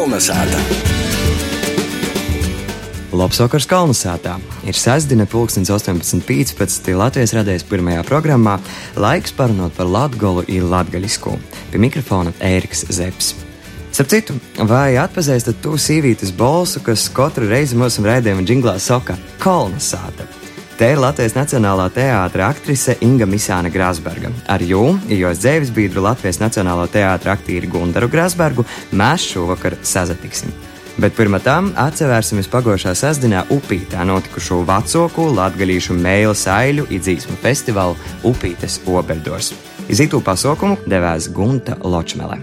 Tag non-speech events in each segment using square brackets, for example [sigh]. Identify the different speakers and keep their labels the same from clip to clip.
Speaker 1: Kolnesāta!
Speaker 2: Labs vakars Kalnasātā! Ir sestdiena, pulkstenis 18.15. Latvijas radējas pirmajā programmā. Laiks parunot par latgolu ir latgaļisku. Pie mikrofona Ēriks Zepsi. Starp citu, vai atpazīstat to sīvītas balsu, kas katru reizi mūsu raidījuma džinglā saka - Kalnasāta? Te ir Latvijas Nacionālā teātra aktrise Inga Misāna Grāsberga. Ar jūmu, jos dzīves biedru Latvijas Nacionālā teātra aktīru Gundaru Grāsbergu, mēs šovakar sazatiksim. Bet pirmā tam atcerēsimies pagājušā sestdienā Upītā notikušo vecāko latgaļīšu mēlu saiļu idzīsmu festivālu Upītes Obeldors. Izītu pasaukumu devēs Gunta Ločmele.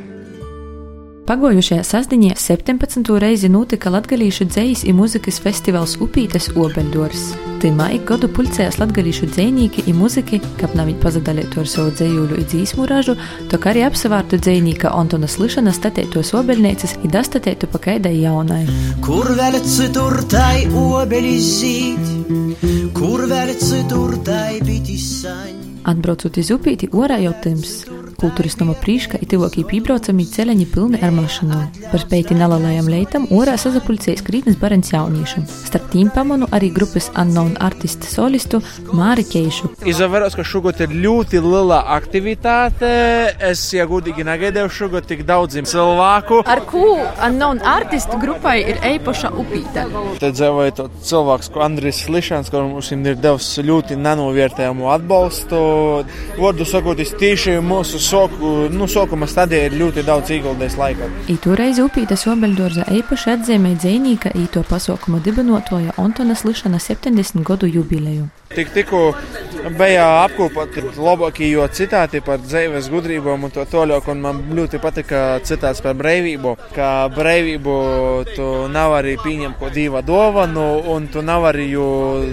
Speaker 3: Pagojušajā sastāvdaļā 17. reizi notika Latvijas dzīslis un mūzikas festivāls Upītes Obeļdors. Timā ik gadu pulcējās latviešu dzinieki un mūziķi, kā nav viņi pazudalītu ar savu dzējuļu un dzīsmu ražu, to arī apsevārtu dzinieka Antona Slišana statētos obeļnieces un dastatētu pa kaidai jaunai.
Speaker 4: Kur vēl citur tai obeļis zīt, kur vēl citur tai bitis saņ.
Speaker 3: Atbraucot uz upīti, orā jau tims. Kultūras nama prīška ir tuvākie piebraucamie ceļaņi pilni ar mašīnām. Par spēti nelalajam leitam orā sazapulcējas krītnes barens jaunīšu. Starp tīm pamanu arī grupas Unknown Artist solistu Māri Keišu.
Speaker 5: Izvēros, ka šogad ir ļoti liela aktivitāte. Es, ja godīgi negaidīju šogad tik daudziem cilvēku.
Speaker 6: Ar ko Unknown Artist grupai ir eipaša upīte?
Speaker 5: Te dzīvoja to cilvēks, ko Andris Lišans, kur mums ir devis ļoti nenovērtējumu atbalstu. Vārdu sakot, es tieši mūsu soku, nu, sokuma stadijā ir ļoti daudz ieguldījis laika.
Speaker 3: Toreiz Upītas Obeļdorza īpaši atzīmē dzēnīka īto pasaukuma dibinotoja Antona Slišana 70 gadu jubileju.
Speaker 5: Tik tikko bija apkopoti labākie citāti par dzīves gudrībām un to toļāk, un man ļoti patika citāts par brīvību, ka brīvību tu nav arī pieņemt ko divu dovanu, un tu nav arī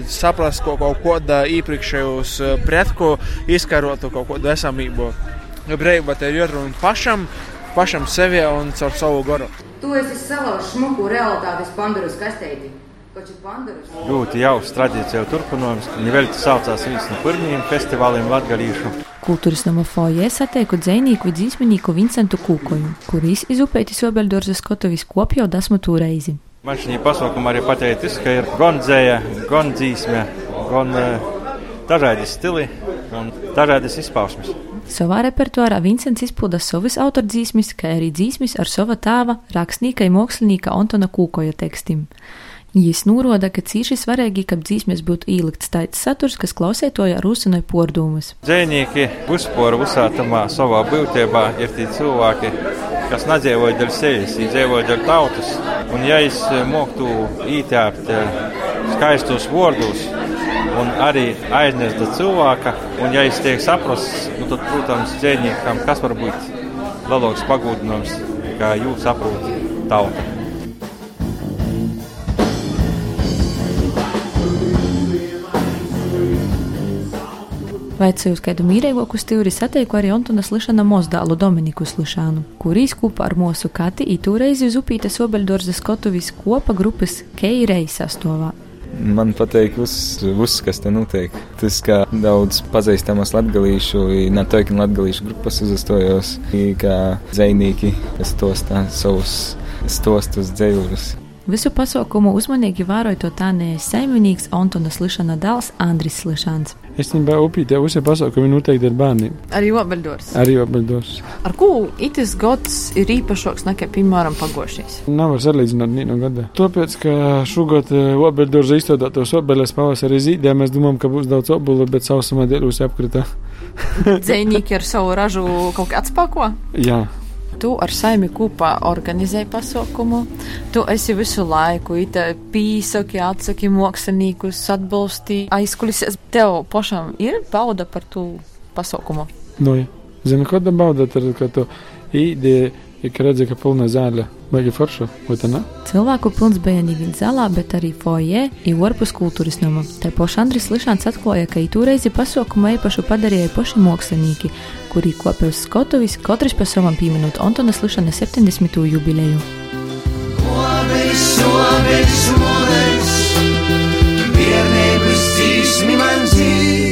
Speaker 5: saprast ko kaut kāda iepriekšējos pretku izkarotu kaut kādu esamību. Brīvība te ir jārunā pašam, pašam sevi un caur savu garu.
Speaker 7: Tu esi salauzt smuku realitātes Pandoras kasteiti.
Speaker 8: Ļoti jauks tradīcija turpinājums. Viņa vēl saucās viens no pirmajiem festivāliem Latgalīšu.
Speaker 3: Kultūras nama foje satieku dzēnīku dzīsminīku Vincentu Kūkoņu, kurīs izupētis Obeļdorzas Kotovis kopjau dasmatu reizi.
Speaker 8: Man šī pasaukuma arī pateicis, ka ir gan dzēja, gan dzīsme, gan uh, dažādi stili un dažādas izpausmes.
Speaker 3: Savā repertuārā Vincents izpilda savas autordzīsmes, kā arī dzīsmes ar sava tēva, rakstnieka un mākslinieka Antona Kūkoja tekstiem. Jis norāda, ka cīši svarīgi, ka dzīsmēs būtu ielikts tāds saturs, kas klausētoja rūsinoja pordumus.
Speaker 8: Dzēnieki uzspora uzsātamā savā būtībā ir tie cilvēki, kas nedzīvoja dēļ sevis, viņi dzīvoja dēļ tautas. Un ja es moktu ītēpt skaistos vārdus, un arī aizmirsta cilvēka. Un, ja es tiek saprasts, nu, tad, protams, dzēniekam, kas var būt lielāks pagūdinājums, kā jūs saprotat tautu.
Speaker 3: Vaicāju skaidu mīrīgāku stūri satieku arī Antona Slišana mozdālu Dominiku Slišanu, kurīs kopā ar mūsu kati itūreiz uz upītes Obeļdorzas Kotovis kopa grupas Keirei sastovā.
Speaker 9: Man patīk, uz, uz, kas te notiek. Tas, kā daudz pazīstamas latgalīšu, ne tikai latgalīšu grupas uzastojos, kā zvejnieki, kas tostā savus stostus dzējuļus.
Speaker 3: Visu pasaukumu uzmanīgi vēroja to tānējais saimnieks Antona Slišana dēls Andris Slišans.
Speaker 10: Es nebiju upītē, visi pasaukumi noteikti ar bērniem.
Speaker 6: Arī obeļdors.
Speaker 10: Arī obeļdors.
Speaker 6: Ar ko itis gads ir īpašāks nekā, piemēram, pagošīs?
Speaker 10: Nav var salīdzināt nīnu gada. Tāpēc, ka šogad obeļdors izstādātos obeļas pavasarī zīdē, mēs domājam, ka būs daudz obulu, bet sausumā dēļus apkritā.
Speaker 6: Dzēnieki ar savu ražu kaut kā atspēko?
Speaker 10: Jā.
Speaker 6: Tu ar saimi kopā organizēji pasaukumu, tu esi visu laiku pīsaki, atsaki māksliniekus, atbalstīji aizkulisēs. Tev pašam ir bauda par tu pasaukumu?
Speaker 10: Nu, ja. Zini, kāda bauda, tad, kad tu īdi, ik redzi, ka pilna zāle, baigi forša, vai tā ne?
Speaker 3: Cilvēku pilns bija nevien zālā, bet arī foje ir orpus kultūras nama. Te poši Andris Lišāns atklāja, ka itūreizi pasaukumu īpašu padarīja paši mākslinieki, kuri kopā uz Skotovis katrs pa savam pieminot Antonas Lišana 70. jubileju.
Speaker 4: Obelis, obelis, obelis, bērnības dzīsmi man dzīv.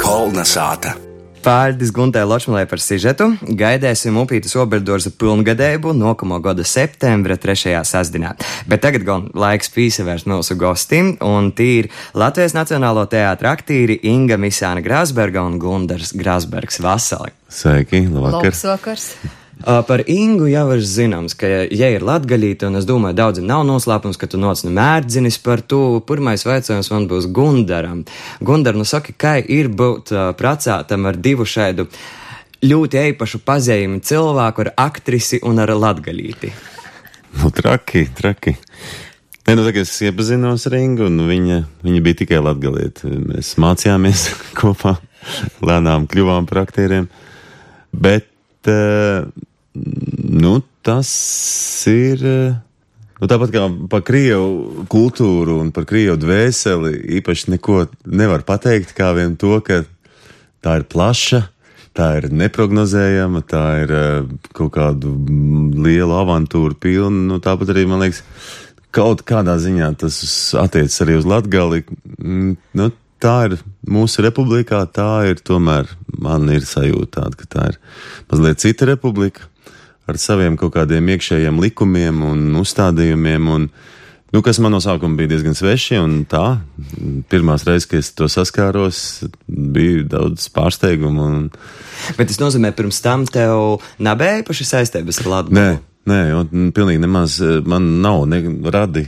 Speaker 1: Kolna sāta.
Speaker 2: Paldies Guntai Ločmalē par sižetu. Gaidēsim upītas oberdorza pilngadējumu nākamo gada septembra trešajā sasdienā. Bet tagad gan laiks pīsavērst mūsu gostim, un tī ir Latvijas Nacionālo teātra aktīri Inga Misāna Grāsberga un Gundars Grāsbergs Vasali.
Speaker 1: Sveiki, labvakar!
Speaker 11: Labs vakars!
Speaker 2: Par Ingu jau ir zināms, ka, ja ir latgaļīte, un es domāju, daudziem nav noslēpums, ka tu noc no mērdzinis par to, pirmais veicojums man būs Gundaram. Gundar, nu saki, kā ir būt pracātam ar divu šādu ļoti īpašu pazīmi cilvēku ar aktrisi un ar latgaļīti?
Speaker 1: Nu, traki, traki. Nē, nu, tagad es iepazinos ar Ingu, un viņa, viņa bija tikai latgalieta. Mēs mācījāmies [laughs] kopā, lēnām kļuvām par aktieriem. Bet, nu, tas ir. Nu, tāpat kā par krievu kultūru un par krievu dvēseli, īpaši neko nevar pateikt, kā vien to, ka tā ir plaša, tā ir neparedzējama, tā ir uh, kaut kādu mm, lielu avantūru pilna. Nu, tāpat arī, man liekas, kaut kādā ziņā tas attiecas arī uz Latgali. Mm, Nu, tā ir mūsu republikā, tā ir tomēr, man ir sajūta tāda, ka tā ir mazliet cita republika ar saviem kaut kādiem iekšējiem likumiem un uzstādījumiem. Un, Nu, kas man no sākuma bija diezgan sveši, un tā, pirmās reizes, kad es to saskāros, bija daudz pārsteigumu. Un...
Speaker 2: Bet tas nozīmē, pirms tam tev nebija īpaši saistības ar Latviju.
Speaker 1: Nē, nē, un pilnīgi nemaz eh, man nav ne radi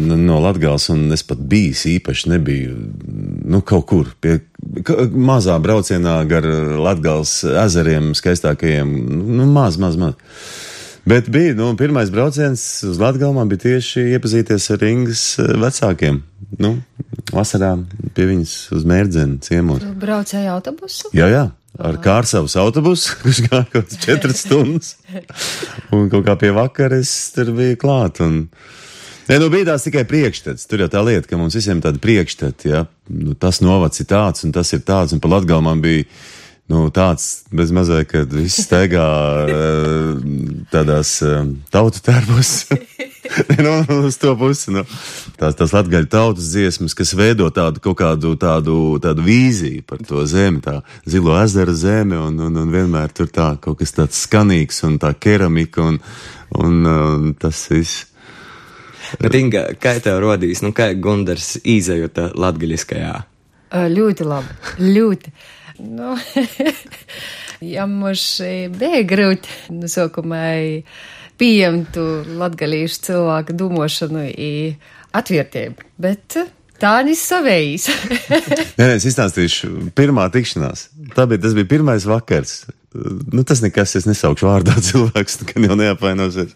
Speaker 1: no Latgales, un es pat bijis īpaši nebiju, nu, kaut kur pie mazā braucienā gar Latgales ezeriem skaistākajiem, nu, maz, maz, maz. Bet bija, nu, pirmais brauciens uz Latgali man bija tieši iepazīties ar Ingas eh, vecākiem. Nu, vasarā pie viņas uz mērdzeni ciemos.
Speaker 11: Braucēja autobusu?
Speaker 1: Jā, jā. Ar kārsavas autobusu, [laughs] kurš gāja kaut kāds četras stundas. Un kaut kā pie vakara es tur biju klāt. Un... Nē, nu bija tās tikai priekšstats. Tur jau tā lieta, ka mums visiem tāda priekšstata, ja nu, tas novads ir tāds un tas ir tāds. Un pa Latgali man bija nu, tāds bez mazliet, kad viss steigā eh, tādās eh, tautu tērpos. [laughs] nu, uz to pusi. Nu. Tās, tās latgaļu tautas dziesmas, kas veido tādu kaut kādu tādu, tādu vīziju par to zemi, tā zilo ezera zemi, un, un, un vienmēr tur tā kaut kas tāds skanīgs un tā keramika un, un, un tas viss.
Speaker 2: Bet, Inga, kā tev rodīs, nu, kā Gundars izjūta latgaļiskajā?
Speaker 11: Ļoti labi. Ļoti. Nu, [laughs] ja mums e, bija grūti, nu, sākumā pieņemt latgalīšu cilvēku domāšanu i atvērtību, bet tā nes savējīs. [laughs]
Speaker 1: Nē, nē, es izstāstīšu pirmā tikšanās. Tā bija, tas bija pirmais vakars. Nu, tas nekas, es nesaukšu vārdā [laughs] cilvēks, gan jau neapvainosies.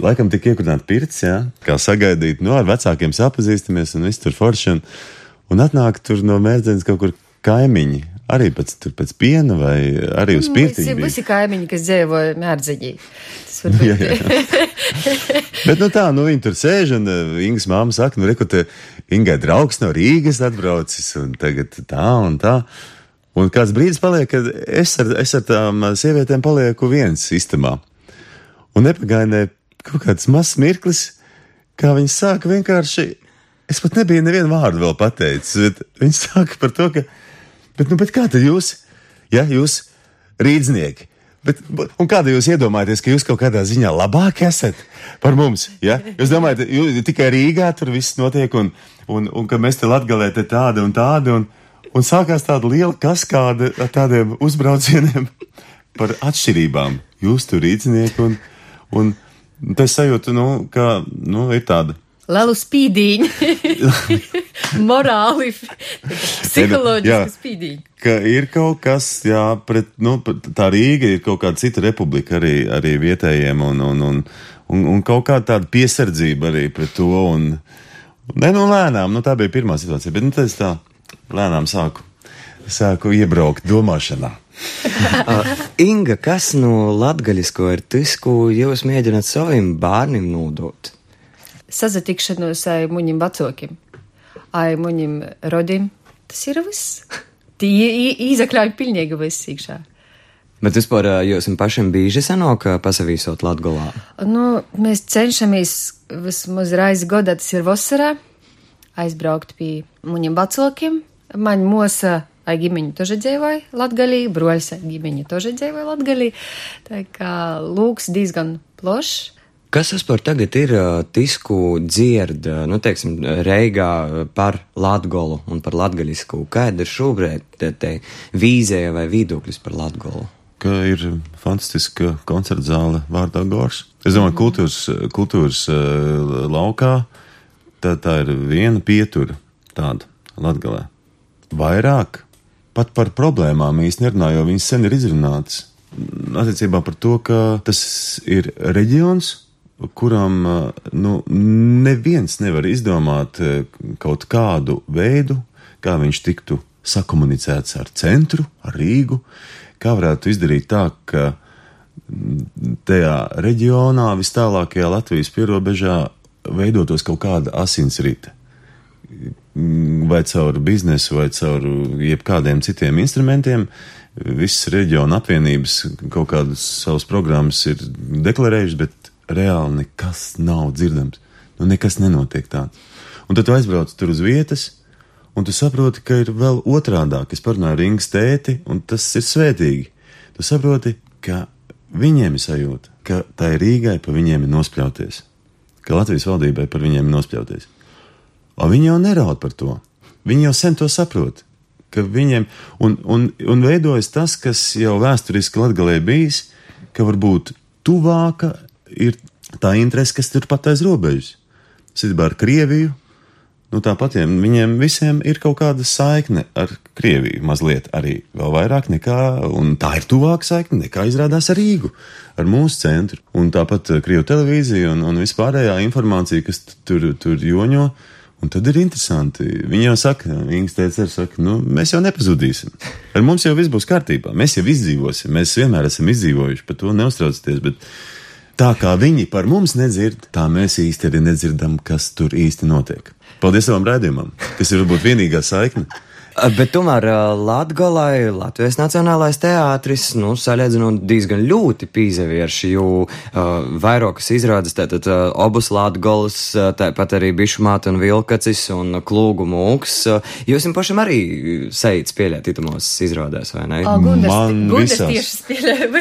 Speaker 1: Laikam tika iekurdināta pirts, jā, kā sagaidīt, nu, ar vecākiem sapazīstamies un viss tur forši. Un, un atnāk tur no mērdzenes kaut kur kaimiņi. Arī pēc, tur pēc piena vai arī uz.
Speaker 11: Visi,
Speaker 1: bija.
Speaker 11: visi kaimiņi, kas dzīvoja mērdziņī. [laughs]
Speaker 1: Jā, jā, Bet, nu tā, nu viņi tur sēž un uh, Ingas māma saka, nu, reku, te Ingai draugs no Rīgas atbraucis un tagad tā un tā. Un kāds brīdis paliek, kad es ar, es ar tām uh, sievietēm palieku viens istamā. Un nepagainē kaut kāds mazs mirklis, kā viņi sāka vienkārši, es pat nebiju nevienu vārdu vēl pateicis, bet viņi sāka par to, ka, bet, nu, bet kā tad jūs, ja jūs rīdznieki, Bet, un kāda jūs iedomājaties, ka jūs kaut kādā ziņā labāk esat par mums? Ja? Jūs domājat, jūs tikai Rīgā tur viss notiek, un, un, un ka mēs te latgalē te tāda un tāda, un, un sākās tāda liela kaskāde ar tādiem uzbraucieniem [laughs] par atšķirībām. Jūs tur rīznieki, un, un tas sajūta, nu, ka, nu, ir tāda.
Speaker 11: Lielu spīdīņu. [laughs] Morāli, psiholoģiski spīdīņu.
Speaker 1: ka ir kaut kas, jā, pret, nu, tā Rīga ir kaut kāda cita republika arī, arī vietējiem, un, un, un, un, un kaut kāda tāda piesardzība arī pret to. Un, ne, nu, lēnām, nu, tā bija pirmā situācija, bet, nu, tad es tā lēnām sāku, sāku iebraukt domāšanā.
Speaker 2: Uh, [laughs] Inga, kas no latgaļisko ir tas, ko jūs mēģināt saviem bērniem nodot?
Speaker 11: Sazatikšanos ar muņiem vecākiem, ar muņiem rodim. Tas ir viss. Tie izakļauj pilnīgi viss iekšā.
Speaker 2: Bet vispār uh, jūs pašiem bieži sanāk uh, pasavīsot Latgolā?
Speaker 11: Nu, mēs cenšamies vismaz reizi gadā, tas ir vasarā, aizbraukt pie muņiem vecākiem. Man mosa lai ģimeņi toži dzīvoja Latgalī, broļs ģimeņi toži dzīvoja Latgalī. Tā kā lūks diezgan plošs.
Speaker 2: Kas vispār tagad ir uh, tisku dzird, nu, teiksim, Reigā par Latgolu un par latgaļisku? Kāda ir šobrīd te, te vīzēja vai viedoklis par Latgolu?
Speaker 1: Ka ir fantastiska koncerta zāle vārdā Gors. Es domāju, kultūras, kultūras laukā tā, tā ir viena pietura tāda Latgalē. Vairāk pat par problēmām īsti nerunā, jo viņas sen ir izrunātas. Attiecībā par to, ka tas ir reģions, kuram nu, neviens nevar izdomāt kaut kādu veidu, kā viņš tiktu sakomunicēts ar centru, ar Rīgu, kā varētu izdarīt tā, ka tajā reģionā, vis tālākajā Latvijas pierobežā, veidotos kaut kāda asinsrite. Vai caur biznesu, vai caur jebkādiem citiem instrumentiem, visas reģiona apvienības kaut kādas savas programmas ir deklarējušas, bet reāli nekas nav dzirdams. Nu, nekas nenotiek tāds. Un tad tu aizbrauc tur uz vietas, un tu saproti, ka ir vēl otrādāk. Es parunāju ar Ingas tēti, un tas ir svētīgi. Tu saproti, ka viņiem ir sajūta, ka tā ir Rīgai pa viņiem ir nospļauties, ka Latvijas valdībai par viņiem ir nospļauties. Un viņi jau neraud par to. Viņi jau sen to saprot. Viņiem, un, un, un veidojas tas, kas jau vēsturiski Latvijā bijis, ka varbūt tuvāka ir tā interese, kas tur pat aiz robežas. Sitībā ar Krieviju, nu tāpat viņiem visiem ir kaut kāda saikne ar Krieviju, mazliet arī vēl vairāk nekā, un tā ir tuvāka saikne nekā izrādās ar Rīgu, ar mūsu centru. Un tāpat Krievu televīzija un, un vispārējā informācija, kas tur, tur joņo. Un tad ir interesanti. Viņi jau saka, Ingas teica, saka, nu, mēs jau nepazudīsim. Ar mums jau viss būs kārtībā. Mēs jau izdzīvosim. Mēs vienmēr esam izdzīvojuši, par to neuztraucieties. Bet tā kā viņi par mums nedzird, tā mēs īsti arī nedzirdam, kas tur īsti notiek. Paldies savam raidījumam. Tas ir varbūt vienīgā saikne.
Speaker 2: Bet tomēr Latvijai, Latvijas Nacionālais teātris, nu, salīdzinot diezgan ļoti pīzevierši, jo uh, vairākas izrādes, tātad uh, obus Latgols, uh, tāpat arī Bišumāta un Vilkacis un Klūgu mūks. Uh, jūs jums pašam arī seits pieļāt itumos izrādēs, vai ne?
Speaker 11: O, Gundars,
Speaker 1: Man
Speaker 11: Gundars
Speaker 1: visās.
Speaker 11: tieši spēlē [laughs]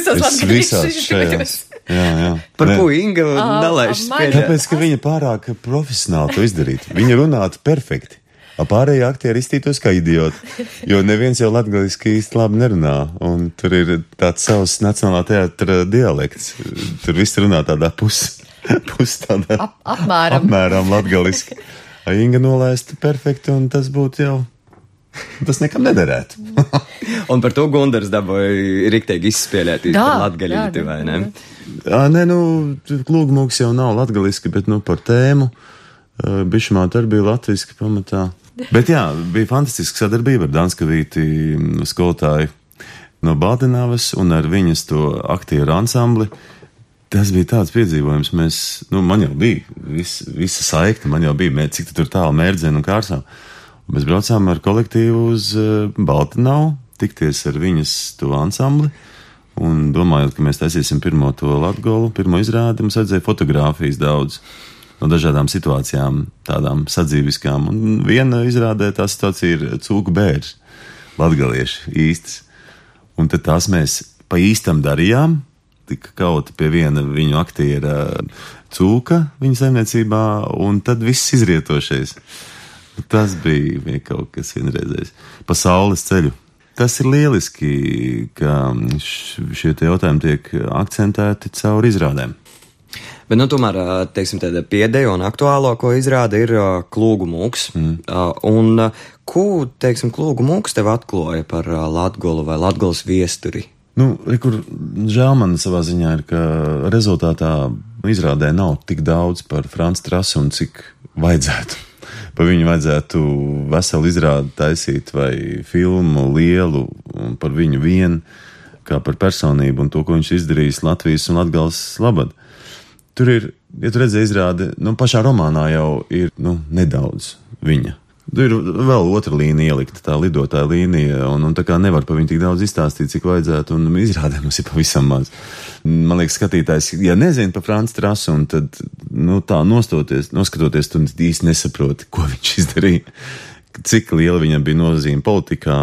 Speaker 1: visās šajās. Jā, jā.
Speaker 2: Par ko Inga nelaiž spēļēt?
Speaker 1: Tāpēc, ka viņa pārāk profesionāli to izdarītu. Viņa runātu perfekti. A pārējie aktieri iztītos kā idioti, jo neviens jau latgaliski īsti labi nerunā, un tur ir tāds savs nacionālā teātra dialekts. Tur viss runā tādā pus, [laughs] pus tādā
Speaker 11: Ap, apmēram.
Speaker 1: apmēram latgaliski. A Inga nolaistu perfekti, un tas būtu jau, tas nekam nederētu. [laughs]
Speaker 2: Un par to Gundars dabūja riktīgi izspēlēt
Speaker 11: Jā,
Speaker 2: latgaļīti,
Speaker 11: jā,
Speaker 2: vai ne?
Speaker 1: Ā, nē, nu, klūgmūks jau nav latgaliski, bet, nu, par tēmu. Bišumā arī bija latviski pamatā. Bet jā, bija fantastiska sadarbība ar Danskavīti mm, skolotāju no Bādenāvas un ar viņas to aktieru ansambli. Tas bija tāds piedzīvojums, mēs, nu, man jau bija vis, visa saikta, man jau bija, mē, cik tur tālu mērdzēnu un kārsām. Un mēs braucām ar kolektīvu uz uh, Baltināvu, tikties ar viņas to ansambli. Un domājot, ka mēs taisīsim pirmo to latgolu, pirmo izrādi, mums vajadzēja fotogrāfijas daudz no dažādām situācijām, tādām sadzīviskām. Un viena izrādē tā situācija ir cūku bērns, latgalieši īstas. Un tad tās mēs pa īstam darījām, tika kauta pie viena viņu aktiera cūka viņa saimniecībā, un tad viss izrietošais. Tas bija, kaut kas vienreizējs. Pa saules ceļu. Tas ir lieliski, ka šie jautājumi tiek akcentēti caur izrādēm.
Speaker 2: Bet, nu, tomēr, teiksim, tāda pēdējā un aktuālāko izrāde ir ā, klūgu mūks. Mm. Un, ko, teiksim, klūgu mūks tev atklāja par Latgolu vai Latgolas viesturi?
Speaker 1: Nu, kur žēl man savā ziņā ir, ka rezultātā izrādē nav tik daudz par Franču trasu un cik vajadzētu. [laughs] Pa viņu vajadzētu veselu izrādi taisīt vai filmu lielu un par viņu vienu, kā par personību un to, ko viņš izdarījis Latvijas un Latgales labad. Tur ir, ja tu redzēji izrādi, nu pašā romānā jau ir, nu, nedaudz viņa. Tur ir vēl otra līnija ielikta, tā lidotāja līnija, un, un tā kā nevar par viņu tik daudz izstāstīt, cik vajadzētu, un izrādē mums ir pavisam maz. Man liekas, skatītājs, ja nezina par Franču trasu, un tad, nu, tā nostoties, noskatoties, tu īsti nesaproti, ko viņš izdarīja. cik liela viņam bija nozīme politikā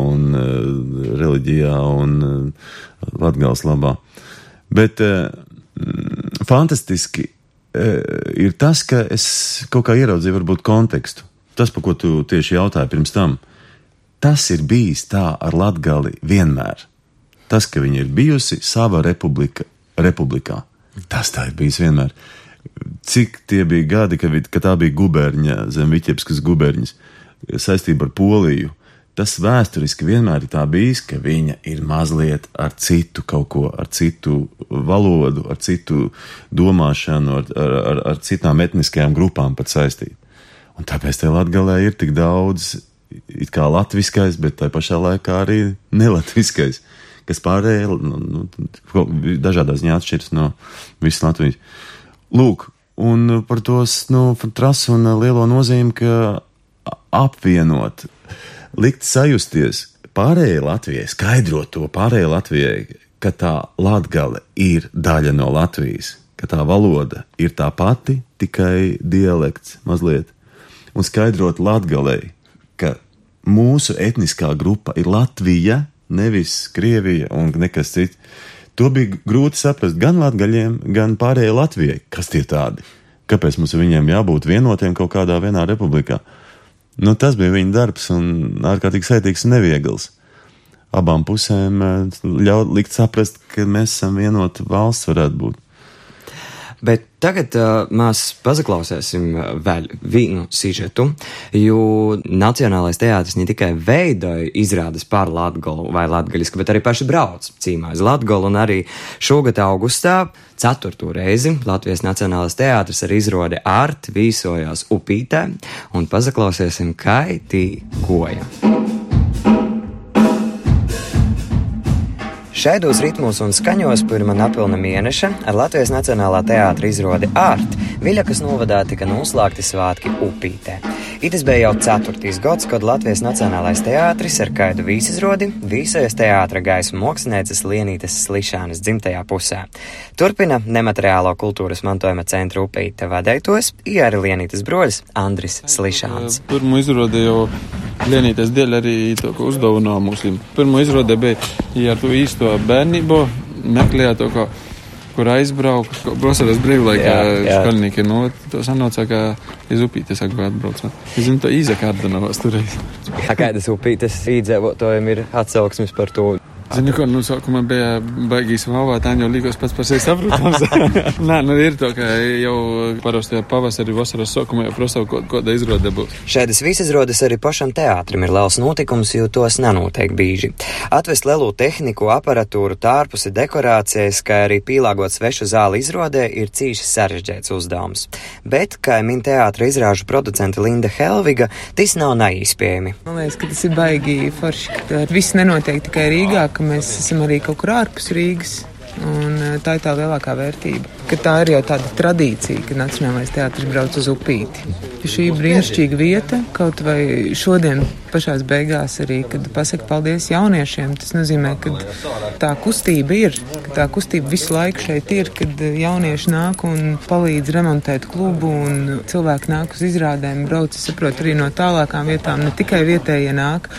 Speaker 1: un uh, reliģijā un uh, Latgals labā. Bet uh, fantastiski uh, ir tas, ka es kaut kā ieraudzīju varbūt kontekstu. Tas, par ko tu tieši jautāji pirms tam, tas ir bijis tā ar Latgali vienmēr. Tas, ka viņa ir bijusi sava republika, republikā, tas tā ir bijis vienmēr. Cik tie bija gadi, kad, kad tā bija guberņa, zem Viķepskas guberņas, saistība ar Poliju, tas vēsturiski vienmēr ir tā bijis, ka viņa ir mazliet ar citu kaut ko, ar citu valodu, ar citu domāšanu, ar, ar, ar, ar citām etniskajām grupām pat saistīta. Un tāpēc te Latgalē ir tik daudz it kā latviskais, bet tai pašā laikā arī nelatviskais, kas pārējie nu, nu, dažādā ziņā atšķiras no visas Latvijas. Lūk, un par tos nu, trasu un lielo nozīmi, ka apvienot, likt sajusties pārējai Latvijai, skaidrot to pārējai Latvijai, ka tā latgale ir daļa no Latvijas, ka tā valoda ir tā pati, tikai dialekts mazliet, un skaidrot latgalei, ka mūsu etniskā grupa ir Latvija, nevis Krievija un nekas cits. To bija grūti saprast gan latgaļiem, gan pārējai Latvijai. Kas tie tādi? Kāpēc mums viņiem jābūt vienotiem kaut kādā vienā republikā? Nu, tas bija viņa darbs un ārkārtīgi sētīgs un neviegls. Abām pusēm ļaut likt saprast, ka mēs esam vienota valsts varētu būt.
Speaker 2: Bet tagad uh, mēs paklausīsim vēl vienu sižetu, jo Nacionālais teātris ne tikai veidoja izrādes par latgolu vai latgaļisku, bet arī paši brauc cīmā uz latgolu un arī šogad augustā ceturto reizi Latvijas Nacionālais teātris ar izrodi Art vīsojās upītē un paklausīsim, kā tī goja. Šaidos ritmos un skaņos pirmā napilna mēneša ar Latvijas Nacionālā teātra izrādi Art Viļakas novadā tika noslēgti svētki Upītē. Itis bija jau ceturtīs gads, kad Latvijas Nacionālais teātris ar kaidu vīsizrodi vīsojas teātra gaismu mākslinieces Lienītes Slišanas dzimtajā pusē. Turpina nemateriālo kultūras mantojuma centra Upīte vadētos, arī Lienītes broļs Andris Slišāns.
Speaker 10: Pirmo izrādi jau Lienītes dēļ arī to, ko uzdāvināja mums. Pirmo izrādi bija, ja ar to īsto bērnību meklēja to, ko, kur aizbraukt. Vasaras brīvlaikā skolnieki no to sanāca, ka iz upītes saka, atbraucot. Es zinu, to īzakārdanovas turēs. [laughs]
Speaker 2: Kādas upītes īdzēvotājiem ir atsauksmes par to?
Speaker 10: Zini, ko, nu, sākumā bija baigīs valvā, tā jau likos pats par sevi saprotams. [laughs] Nē, nu ir to, ka jau parasti pavasarī, vasaras sākumā jau prasa kaut kāda izrāde būs.
Speaker 2: Šādas visas izrādes arī pašam teātrim ir liels notikums, jo tos nenotiek bieži. Atvest lielu tehniku, aparatūru, tārpusi, dekorācijas, kā arī pielāgot svešu zāli izrādē ir cīši sarežģīts uzdevums. Bet, kā min teātra izrāžu producente Linda Helviga, tas nav neizpējami.
Speaker 12: Man liekas, ka tas ir baigi forši, ka viss nenotiek tikai Rīgā ka mēs esam arī kaut kur ārpus Rīgas. Un tā ir tā lielākā vērtība. Ka tā ir jau tāda tradīcija, ka Nacionālais teātris brauc uz upīti. Šī brīnišķīga vieta, kaut vai šodien pašās beigās arī, kad pasaka paldies jauniešiem, tas nozīmē, ka tā kustība ir, ka tā kustība visu laiku šeit ir, kad jaunieši nāk un palīdz remontēt klubu un cilvēki nāk uz izrādēm, brauc, saprot, arī no tālākām vietām, ne tikai vietējie nāk.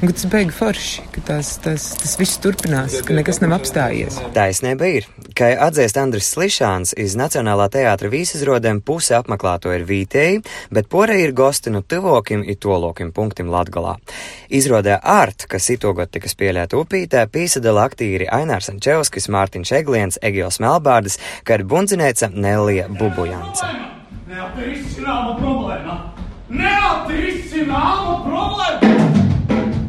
Speaker 12: Un, tas beigas forši, ka tas, tas, tas viss turpinās, ka nekas nav apstājies.
Speaker 2: Taisnība ir, ka atzīst Andris Slišāns iz Nacionālā teātra vīsizrodēm puse apmeklēto ir vītēji, bet porei ir gosti no tuvokim i tolokim punktim Latgalā. Izrodē Art, kas itogot tika spēlēta upītē, pīsadala aktīri Ainārs Ančevskis, Mārtiņš Egliens, Egils Melbārdas, kā arī bundzinēca Nelija Bubujance. Neatrisināma problēma! Neatrisināma problēma!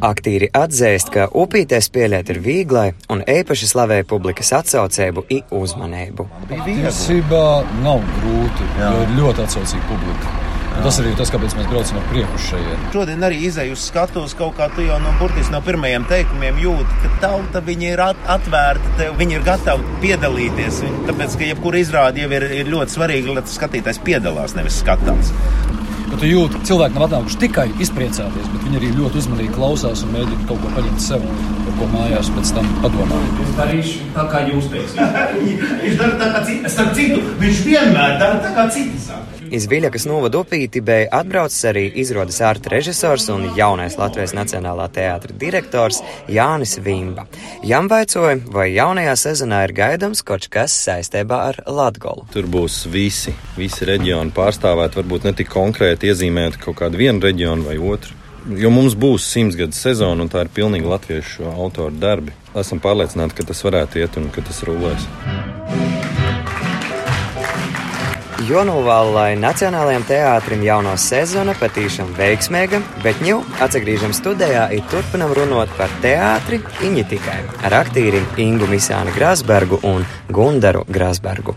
Speaker 2: Aktīri atzīst, ka upītē spēlēt ir vieglai un īpaši slavē publikas atsaucēbu i uzmanību.
Speaker 13: Patiesībā nav grūti, jo ir ļoti atsaucīga publika. Un tas arī ir tas, kāpēc mēs braucam ar prieku šeit.
Speaker 14: Šodien arī izēju uz skatuves kaut kā tu jau no burtiski no pirmajiem teikumiem jūti, ka tauta ir atvērta, tev, viņi ir gatavi piedalīties. Tāpēc, ka jebkura izrāde jau ir, ir ļoti svarīga, lai skatītājs piedalās, nevis skatās.
Speaker 13: Bet tu jūti, ka cilvēki nav atnākuši tikai izpriecāties, bet viņi arī ļoti uzmanīgi klausās un mēģina kaut ko paņemt sev, ko mājās pēc tam padomā.
Speaker 14: Es darīšu tā, kā jūs teiksiet. [laughs] viņš dara tā, kā citi. Starp citu, viņš vienmēr dara tā, kā citi saka.
Speaker 2: iz Viļakas novada upīti bija atbraucis arī izrādes ārta režisors un jaunais Latvijas Nacionālā teātra direktors Jānis Vimba. Jām vaicoja, vai jaunajā sezonā ir gaidams kaut kas saistībā ar Latgolu.
Speaker 15: Tur būs visi, visi reģioni pārstāvēti, varbūt ne tik konkrēti iezīmēt kaut kādu vienu reģionu vai otru. Jo mums būs simtsgadu sezona, un tā ir pilnīgi latviešu autoru darbi. Esam pārliecināti, ka tas varētu iet un ka tas rulēs.
Speaker 2: Jonovalai Nacionālajiem teātrim jaunā sezona patīšām veiksmīga, bet ņū atgriežam studijā un turpinam runāt par teātri viņa tikai ar aktieriem Ingu Misānu Grasbergu un Gundaru Grasbergu.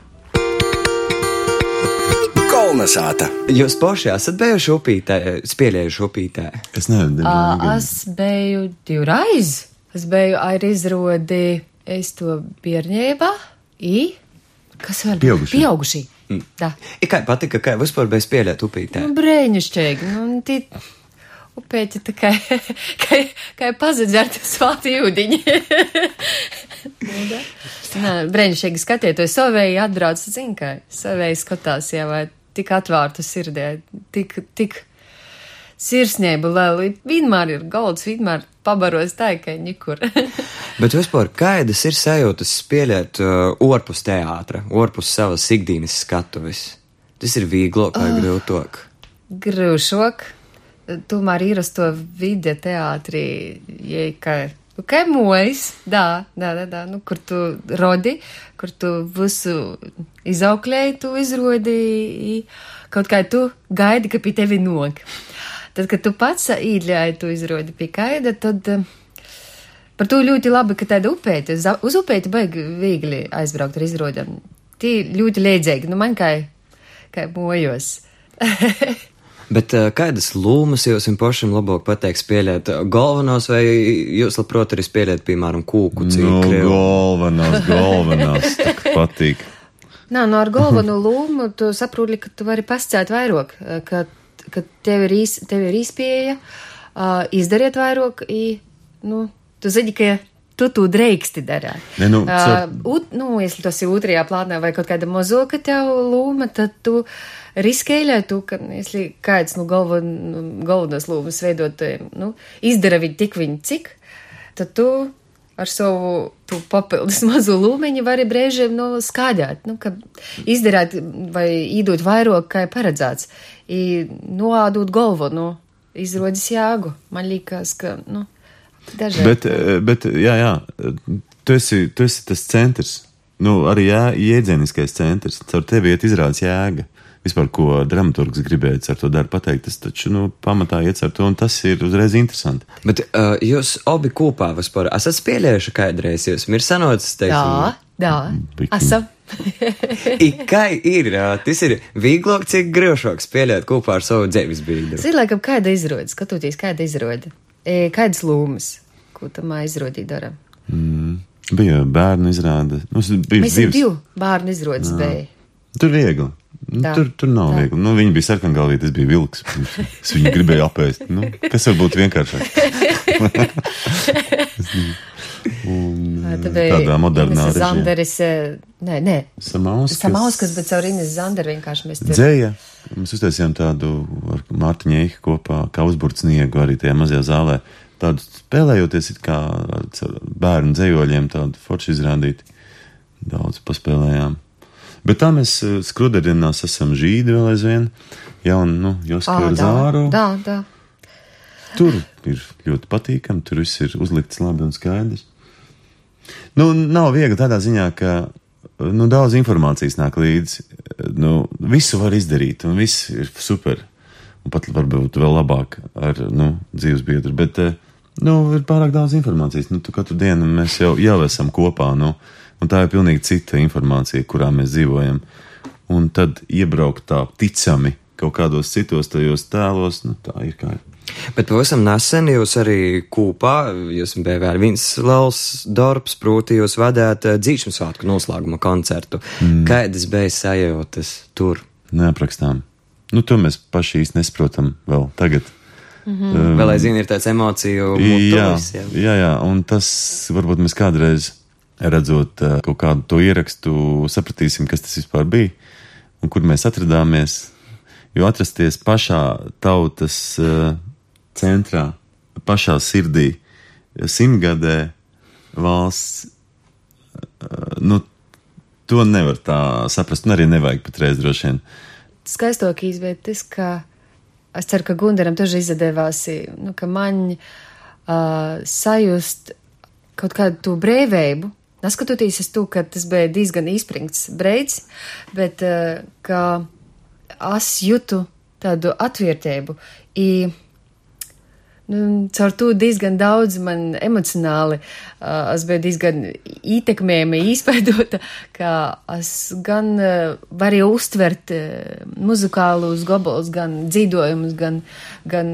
Speaker 2: Kolnesāta. Jūs paši esat bijuši upītē, spēlējuši upītē?
Speaker 1: Es nezinu.
Speaker 11: Es biju divreiz. Es biju ar izrodi, es to bērnībā, i, kas vēl?
Speaker 2: Pieaugušie.
Speaker 11: Pieaugušī. Tā.
Speaker 2: I kā patika, kā vispār bija spēlēt upītē?
Speaker 11: Nu, brēņšķīgi. Nu, tī upēķi tā kā, [laughs] kā, kā pazadzerti svāti ūdiņi. Nē, brēņšķīgi skatieties, savēji atbrauc, zin, kā savēji skatās, jā, vai tik atvārtu sirdē, tik, tik sirsnību, lai vienmēr ir golds, vienmēr pabaros tā, ka nekur. [laughs]
Speaker 2: Bet vispār, kādas ir sajūtas spēlēt uh, orpus teātra, orpus savas ikdienas skatuves? Tas ir vieglāk vai
Speaker 11: Ah.
Speaker 2: grūtāk?
Speaker 11: Grūšok, tomēr ir uz to vide teātrī, jei, ka, kā mojas, dā, dā, dā, dā, nu, kur tu rodi, kur tu visu izauklēji, tu izrodi, kaut kā tu gaidi, ka pie tevi nok. Tad, kad tu pats īļāji, tu izrodi pie kaida, tad eh, par to ļoti labi, ka tāda upēta, uz- upēti baigi viegli aizbraukt ar izrodam. Tie ļoti leidzīgi, nu man kā, kā mojos. [laughs]
Speaker 2: Bet uh, kādas lūmas jūs jums pašam labāk pateikt spēlēt? uh, Galvenos vai jūs labprāt arī spēlēt, piemēram, kūku
Speaker 1: Nu,
Speaker 2: cikli?
Speaker 1: galvenās, [laughs] galvenās, tā kā patīk.
Speaker 11: Nā, no ar galveno lūmu tu saproti, ka tu vari pascēt vairāk, eh, ka, ka tev ir, īs, tev ir izpēja, uh, izdariet vairāk, i, nu, tu zini, ka tu to drīksti darīt.
Speaker 1: Ne, nu,
Speaker 11: Uh,
Speaker 1: cer-
Speaker 11: ut, nu, ja tas ir otrajā plānā vai kaut kāda mozoka tev lūma, tad tu riskēļai tu, ka, ja kāds, nu, galvan, galvenos lūmas veidot, nu, izdara viņu tik viņu cik, tad tu ar savu tu papildus [laughs] mazo lūmeņu vari brēžiem nu, skādāt, nu, ka izdarāt vai īdot vairāk, kā ir paredzēts, i noādot galvu, nu, izrodas jāgu. Man liekas, ka, nu, dažādi.
Speaker 1: Bet, eh, bet, jā, jā, tu esi, tu esi tas centrs. Nu, arī jā, jēdzieniskais centrs. Caur tevi iet izrādes jēga. Vispār, ko dramaturgs gribēja ar to darbu pateikt, tas taču, nu, pamatā iet ar to, un tas ir uzreiz interesanti.
Speaker 2: Bet uh, jūs abi kopā vispār esat spēlējuši kādreiz, jūs ir sanocis, teiksim,
Speaker 11: Jā, jā, esam.
Speaker 2: I Kā ir? Tas ir vieglāk, cik grūšāk spēlēt kopā ar savu dzīves biedru.
Speaker 11: Zini, laikam, kāda izrāda, skatoties, kāda izrāda. E, kādas lūmas, ko tam aizrodīt dara?
Speaker 1: Mm. Bija bērnu izrāde. Mums bija
Speaker 11: Mēs
Speaker 1: divas.
Speaker 11: divi bērnu izrādes bija.
Speaker 1: Tur viegli. Nu,
Speaker 11: Tā.
Speaker 1: tur, tur nav
Speaker 11: Tā.
Speaker 1: viegli. Nu, viņi bija sarkangalvī, tas bija vilks. Es viņu gribēju apēst. Nu, kas var būt vienkāršāk? [laughs] Un,
Speaker 11: Tā
Speaker 1: tādā modernā režīmā.
Speaker 11: Zanderis, e, nē, nē.
Speaker 1: Samauskas.
Speaker 11: Samauskas, bet caur Ines Zanderu vienkārši mēs tur.
Speaker 1: Dzēja. Mēs uztaisījām tādu ar Mārtiņu Eiku kopā, kā uzburtsniegu arī tajā mazajā zālē. Tādu spēlējoties it kā bērnu dzējoļiem, tādu forši izrādīt. Daudz paspēlējām. Bet tā mēs eh, skruderinās esam žīdi vēl aizvien. Jauni, nu,
Speaker 11: Ā,
Speaker 1: Joska ar zāru.
Speaker 11: dā, dā.
Speaker 1: Tur ir ļoti patīkami, tur viss ir uzlikts labi un skaidrs. Nu, nav viegli tādā ziņā, ka nu, daudz informācijas nāk līdzi. Nu, visu var izdarīt, un viss ir super. Un pat varbūt vēl labāk ar nu, dzīves biedru. Bet eh, nu, ir pārāk daudz informācijas. Nu, katru dienu mēs jau, jau esam kopā. Nu, un tā ir pilnīgi cita informācija, kurā mēs dzīvojam. Un tad iebraukt tā ticami kaut kādos citos tajos tēlos, nu, tā ir kā.
Speaker 2: Bet pavisam nesen jūs arī kopā, jūs viens liels darbs, proti jūs vadāt eh, dzīšanu svētku noslēguma koncertu. Mm. Kādas bija sajūtas tur?
Speaker 1: Neaprakstām. Nu, to mēs paši īsti nesaprotam vēl tagad.
Speaker 2: Mhm.
Speaker 1: Um,
Speaker 2: Vēl aizvien ir tāds emociju motoris. Jā.
Speaker 1: jā, jā, un tas varbūt mēs kādreiz redzot uh, kaut kādu to ierakstu, sapratīsim, kas tas vispār bija un kur mēs atradāmies. Jo atrasties pašā tautas uh, centrā, pašā sirdī, simtgadē valsts. Eh, nu, to nevar tā saprast, un arī nevajag patreiz droši vien.
Speaker 11: Skaistokīs bija tas, ka es ceru, ka Gundaram taži izdevās, nu, ka man uh, sajust kaut kādu to brīvību, neskatoties uz to, ka tas bija diezgan izsprings breids, bet uh, ka es jūtu tādu atvērtību. I caur to diezgan daudz man emocionāli uh, es biju diezgan ietekmējama, izveidota, ka es gan uh, varu uztvert uh, muzikālus gabalus, gan dzīvojumus, gan, gan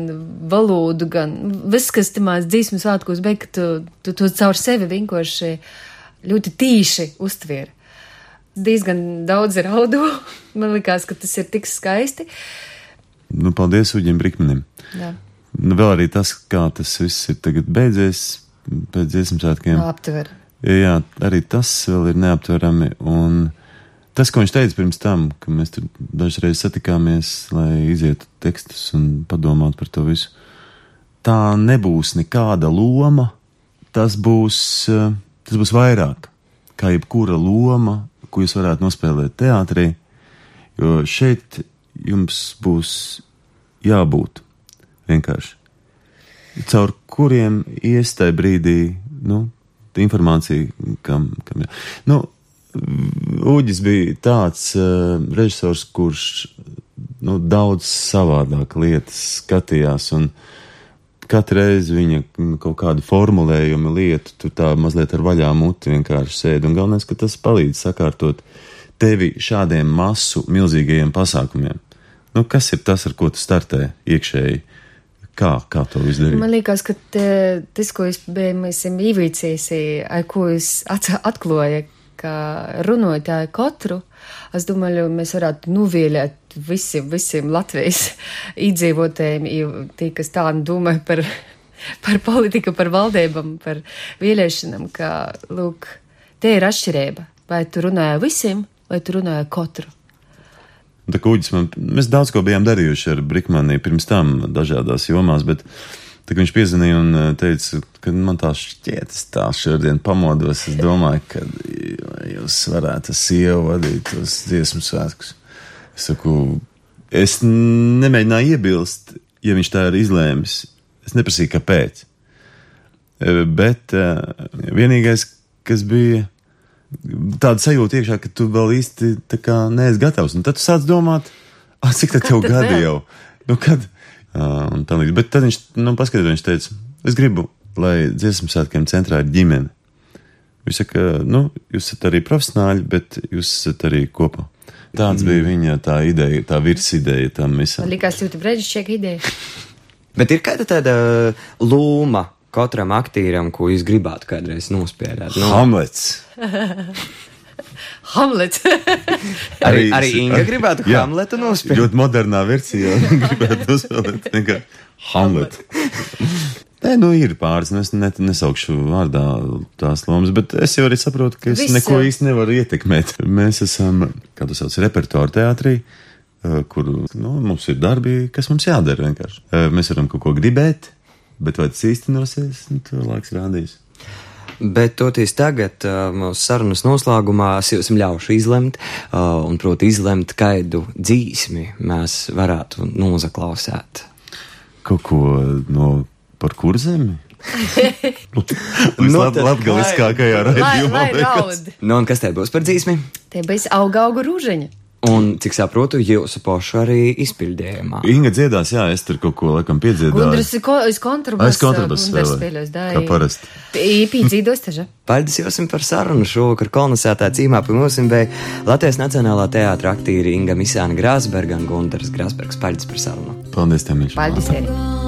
Speaker 11: valodu, gan viss, kas tamās dzīsmas svētkos, bet tu, tu to caur sevi vienkārši ļoti tīši uztver. Diezgan daudz raudu. Man liekas, ka tas ir tik skaisti.
Speaker 1: Nu, paldies Uģim Brikmanim.
Speaker 11: Jā.
Speaker 1: Nu, vēl arī tas, kā tas viss ir tagad beidzies pēc dziesmu svētkiem.
Speaker 11: Aptver.
Speaker 1: Jā, arī tas vēl ir neaptverami. Un tas, ko viņš teica pirms tam, ka mēs tur dažreiz satikāmies, lai izietu tekstus un padomātu par to visu, tā nebūs nekāda loma. Tas būs, eh, tas būs vairāk kā jebkura loma, ko jūs varētu nospēlēt teātrī, jo šeit jums būs jābūt vienkārši. Caur kuriem ies tajā brīdī, nu, informācija, kam, kam jā. Nu, Uģis bija tāds uh, režisors, kurš nu, daudz savādāk lietas skatījās, un katru reizi viņa kaut kādu formulējumu lietu, tu tā mazliet ar vaļā muti vienkārši sēdi, un galvenais, ka tas palīdz sakārtot tevi šādiem masu milzīgajiem pasākumiem. Nu, kas ir tas, ar ko tu startē iekšēji? Kā, kā to izdarīt?
Speaker 11: Man liekas, ka te, tas, ko es biju, īvīcies, ar ko es atklāju, ka runātāju katru, es domāju, mēs varētu nuvielēt visiem, visiem Latvijas [laughs] iedzīvotājiem, tie, kas tā domā par, [laughs] par politiku, par valdībām, par vēlēšanām, ka, lūk, te ir atšķirība. Vai tu runāji visiem, vai tu runāji katru?
Speaker 1: Tā kuģis man, mēs daudz ko bijām darījuši ar Brikmani pirms tam dažādās jomās, bet tā, viņš piezvanīja un teica, ka man tā šķiet, es tā šodien pamodos, es domāju, ka jūs varētu sievu vadīt tos dziesmu svētkus. Es saku, es nemēģināju iebilst, ja viņš tā ir izlēmis. Es neprasīju, kāpēc. Bet vienīgais, kas bija tāda sajūta iekšā, ka tu vēl īsti neesi gatavs. Un tad tu sāc domāt, ah, cik tad tev gadi vēl? jau? Nu, kad? Uh, tā līdz. Bet tad viņš, nu, paskatījās, viņš teica, es gribu, lai dziesmu svētkiem centrā ir ģimene. Viņš saka, nu, jūs esat arī profesionāļi, bet jūs esat arī kopā. Tāds mm. bija viņa tā ideja, tā virsideja tam visam.
Speaker 11: Man likās ļoti brīnišķīga ideja.
Speaker 2: bet ir kāda tāda lūma katram aktīram, ko jūs gribētu kādreiz nospēlēt?
Speaker 1: Nu? Hamlets. [laughs]
Speaker 11: Hamlets. [laughs]
Speaker 2: arī, arī Inga gribētu jā, Hamletu nospēlēt.
Speaker 1: Ļoti modernā versijā [laughs] gribētu nospēlēt vienkārši Hamletu. Nē, nu ir pāris, nu es ne, nesaukšu vārdā tās lomas, bet es jau arī saprotu, ka es Visu. neko īsti nevaru ietekmēt. Mēs esam, kā tu sauc, repertuāra teātrī, kur nu, mums ir darbi, kas mums jādara vienkārši. Mēs varam kaut ko gribēt, bet vai tas īstenosies, nu, to laiks rādīs.
Speaker 2: Bet toties tagad uh, mūsu sarunas noslēgumā es jums ļaušu izlemt, uh, un proti izlemt, kādu dzīsmi mēs varētu nozaklausēt.
Speaker 1: Kaut ko no par kurzemi? [laughs] nu, Latvijas-Latvijas-Latvijā
Speaker 11: raidījumā.
Speaker 2: Nu, un kas te būs par dzīsmi?
Speaker 11: Te būs auga auga rūžaņa.
Speaker 2: Un, cik saprotu, jūsu pašu arī izpildījumā.
Speaker 1: Inga dziedās, jā, es tur kaut ko laikam piedziedāju.
Speaker 11: Gundras ir ko, es kontrabasu.
Speaker 1: Es kontrabasu spēlēju. Kā parasti.
Speaker 11: Īpī dzīdos taža. [laughs]
Speaker 2: Paldies jums par sarunu šovakar kolonizētā cīmā pie mums bija Latvijas Nacionālā teātra aktīri Inga Misāna Grāsberga un Gundars Grāsbergs. Paldies par sarunu.
Speaker 1: Paldies, Temīši.
Speaker 11: Paldies, Eri.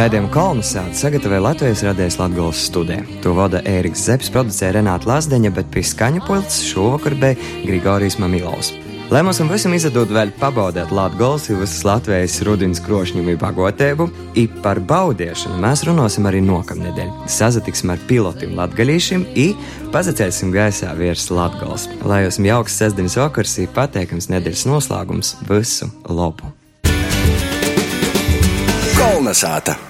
Speaker 2: Rēdījumu kolonizāciju sagatavoja Latvijas radijas Latvijas studija. To vada Ēriks Zepes, producēja Renāta Lazdeņa, bet pie skaņa pults šovakar bija Grigorijs Mamilovs. Lai mums visam izdod vēl pabaudīt Latvijas un visas Latvijas rudens krošņumu bagotēbu, i par baudiešanu mēs runāsim arī nokamnedēļ. Sazatiksim ar pilotiem latgalīšiem i pazacēsim gaisā virs Latvijas. Lai jums jauks sestdienas vakars, i pateikams nedēļas noslēgums, visu labu!
Speaker 16: Kolnesāta!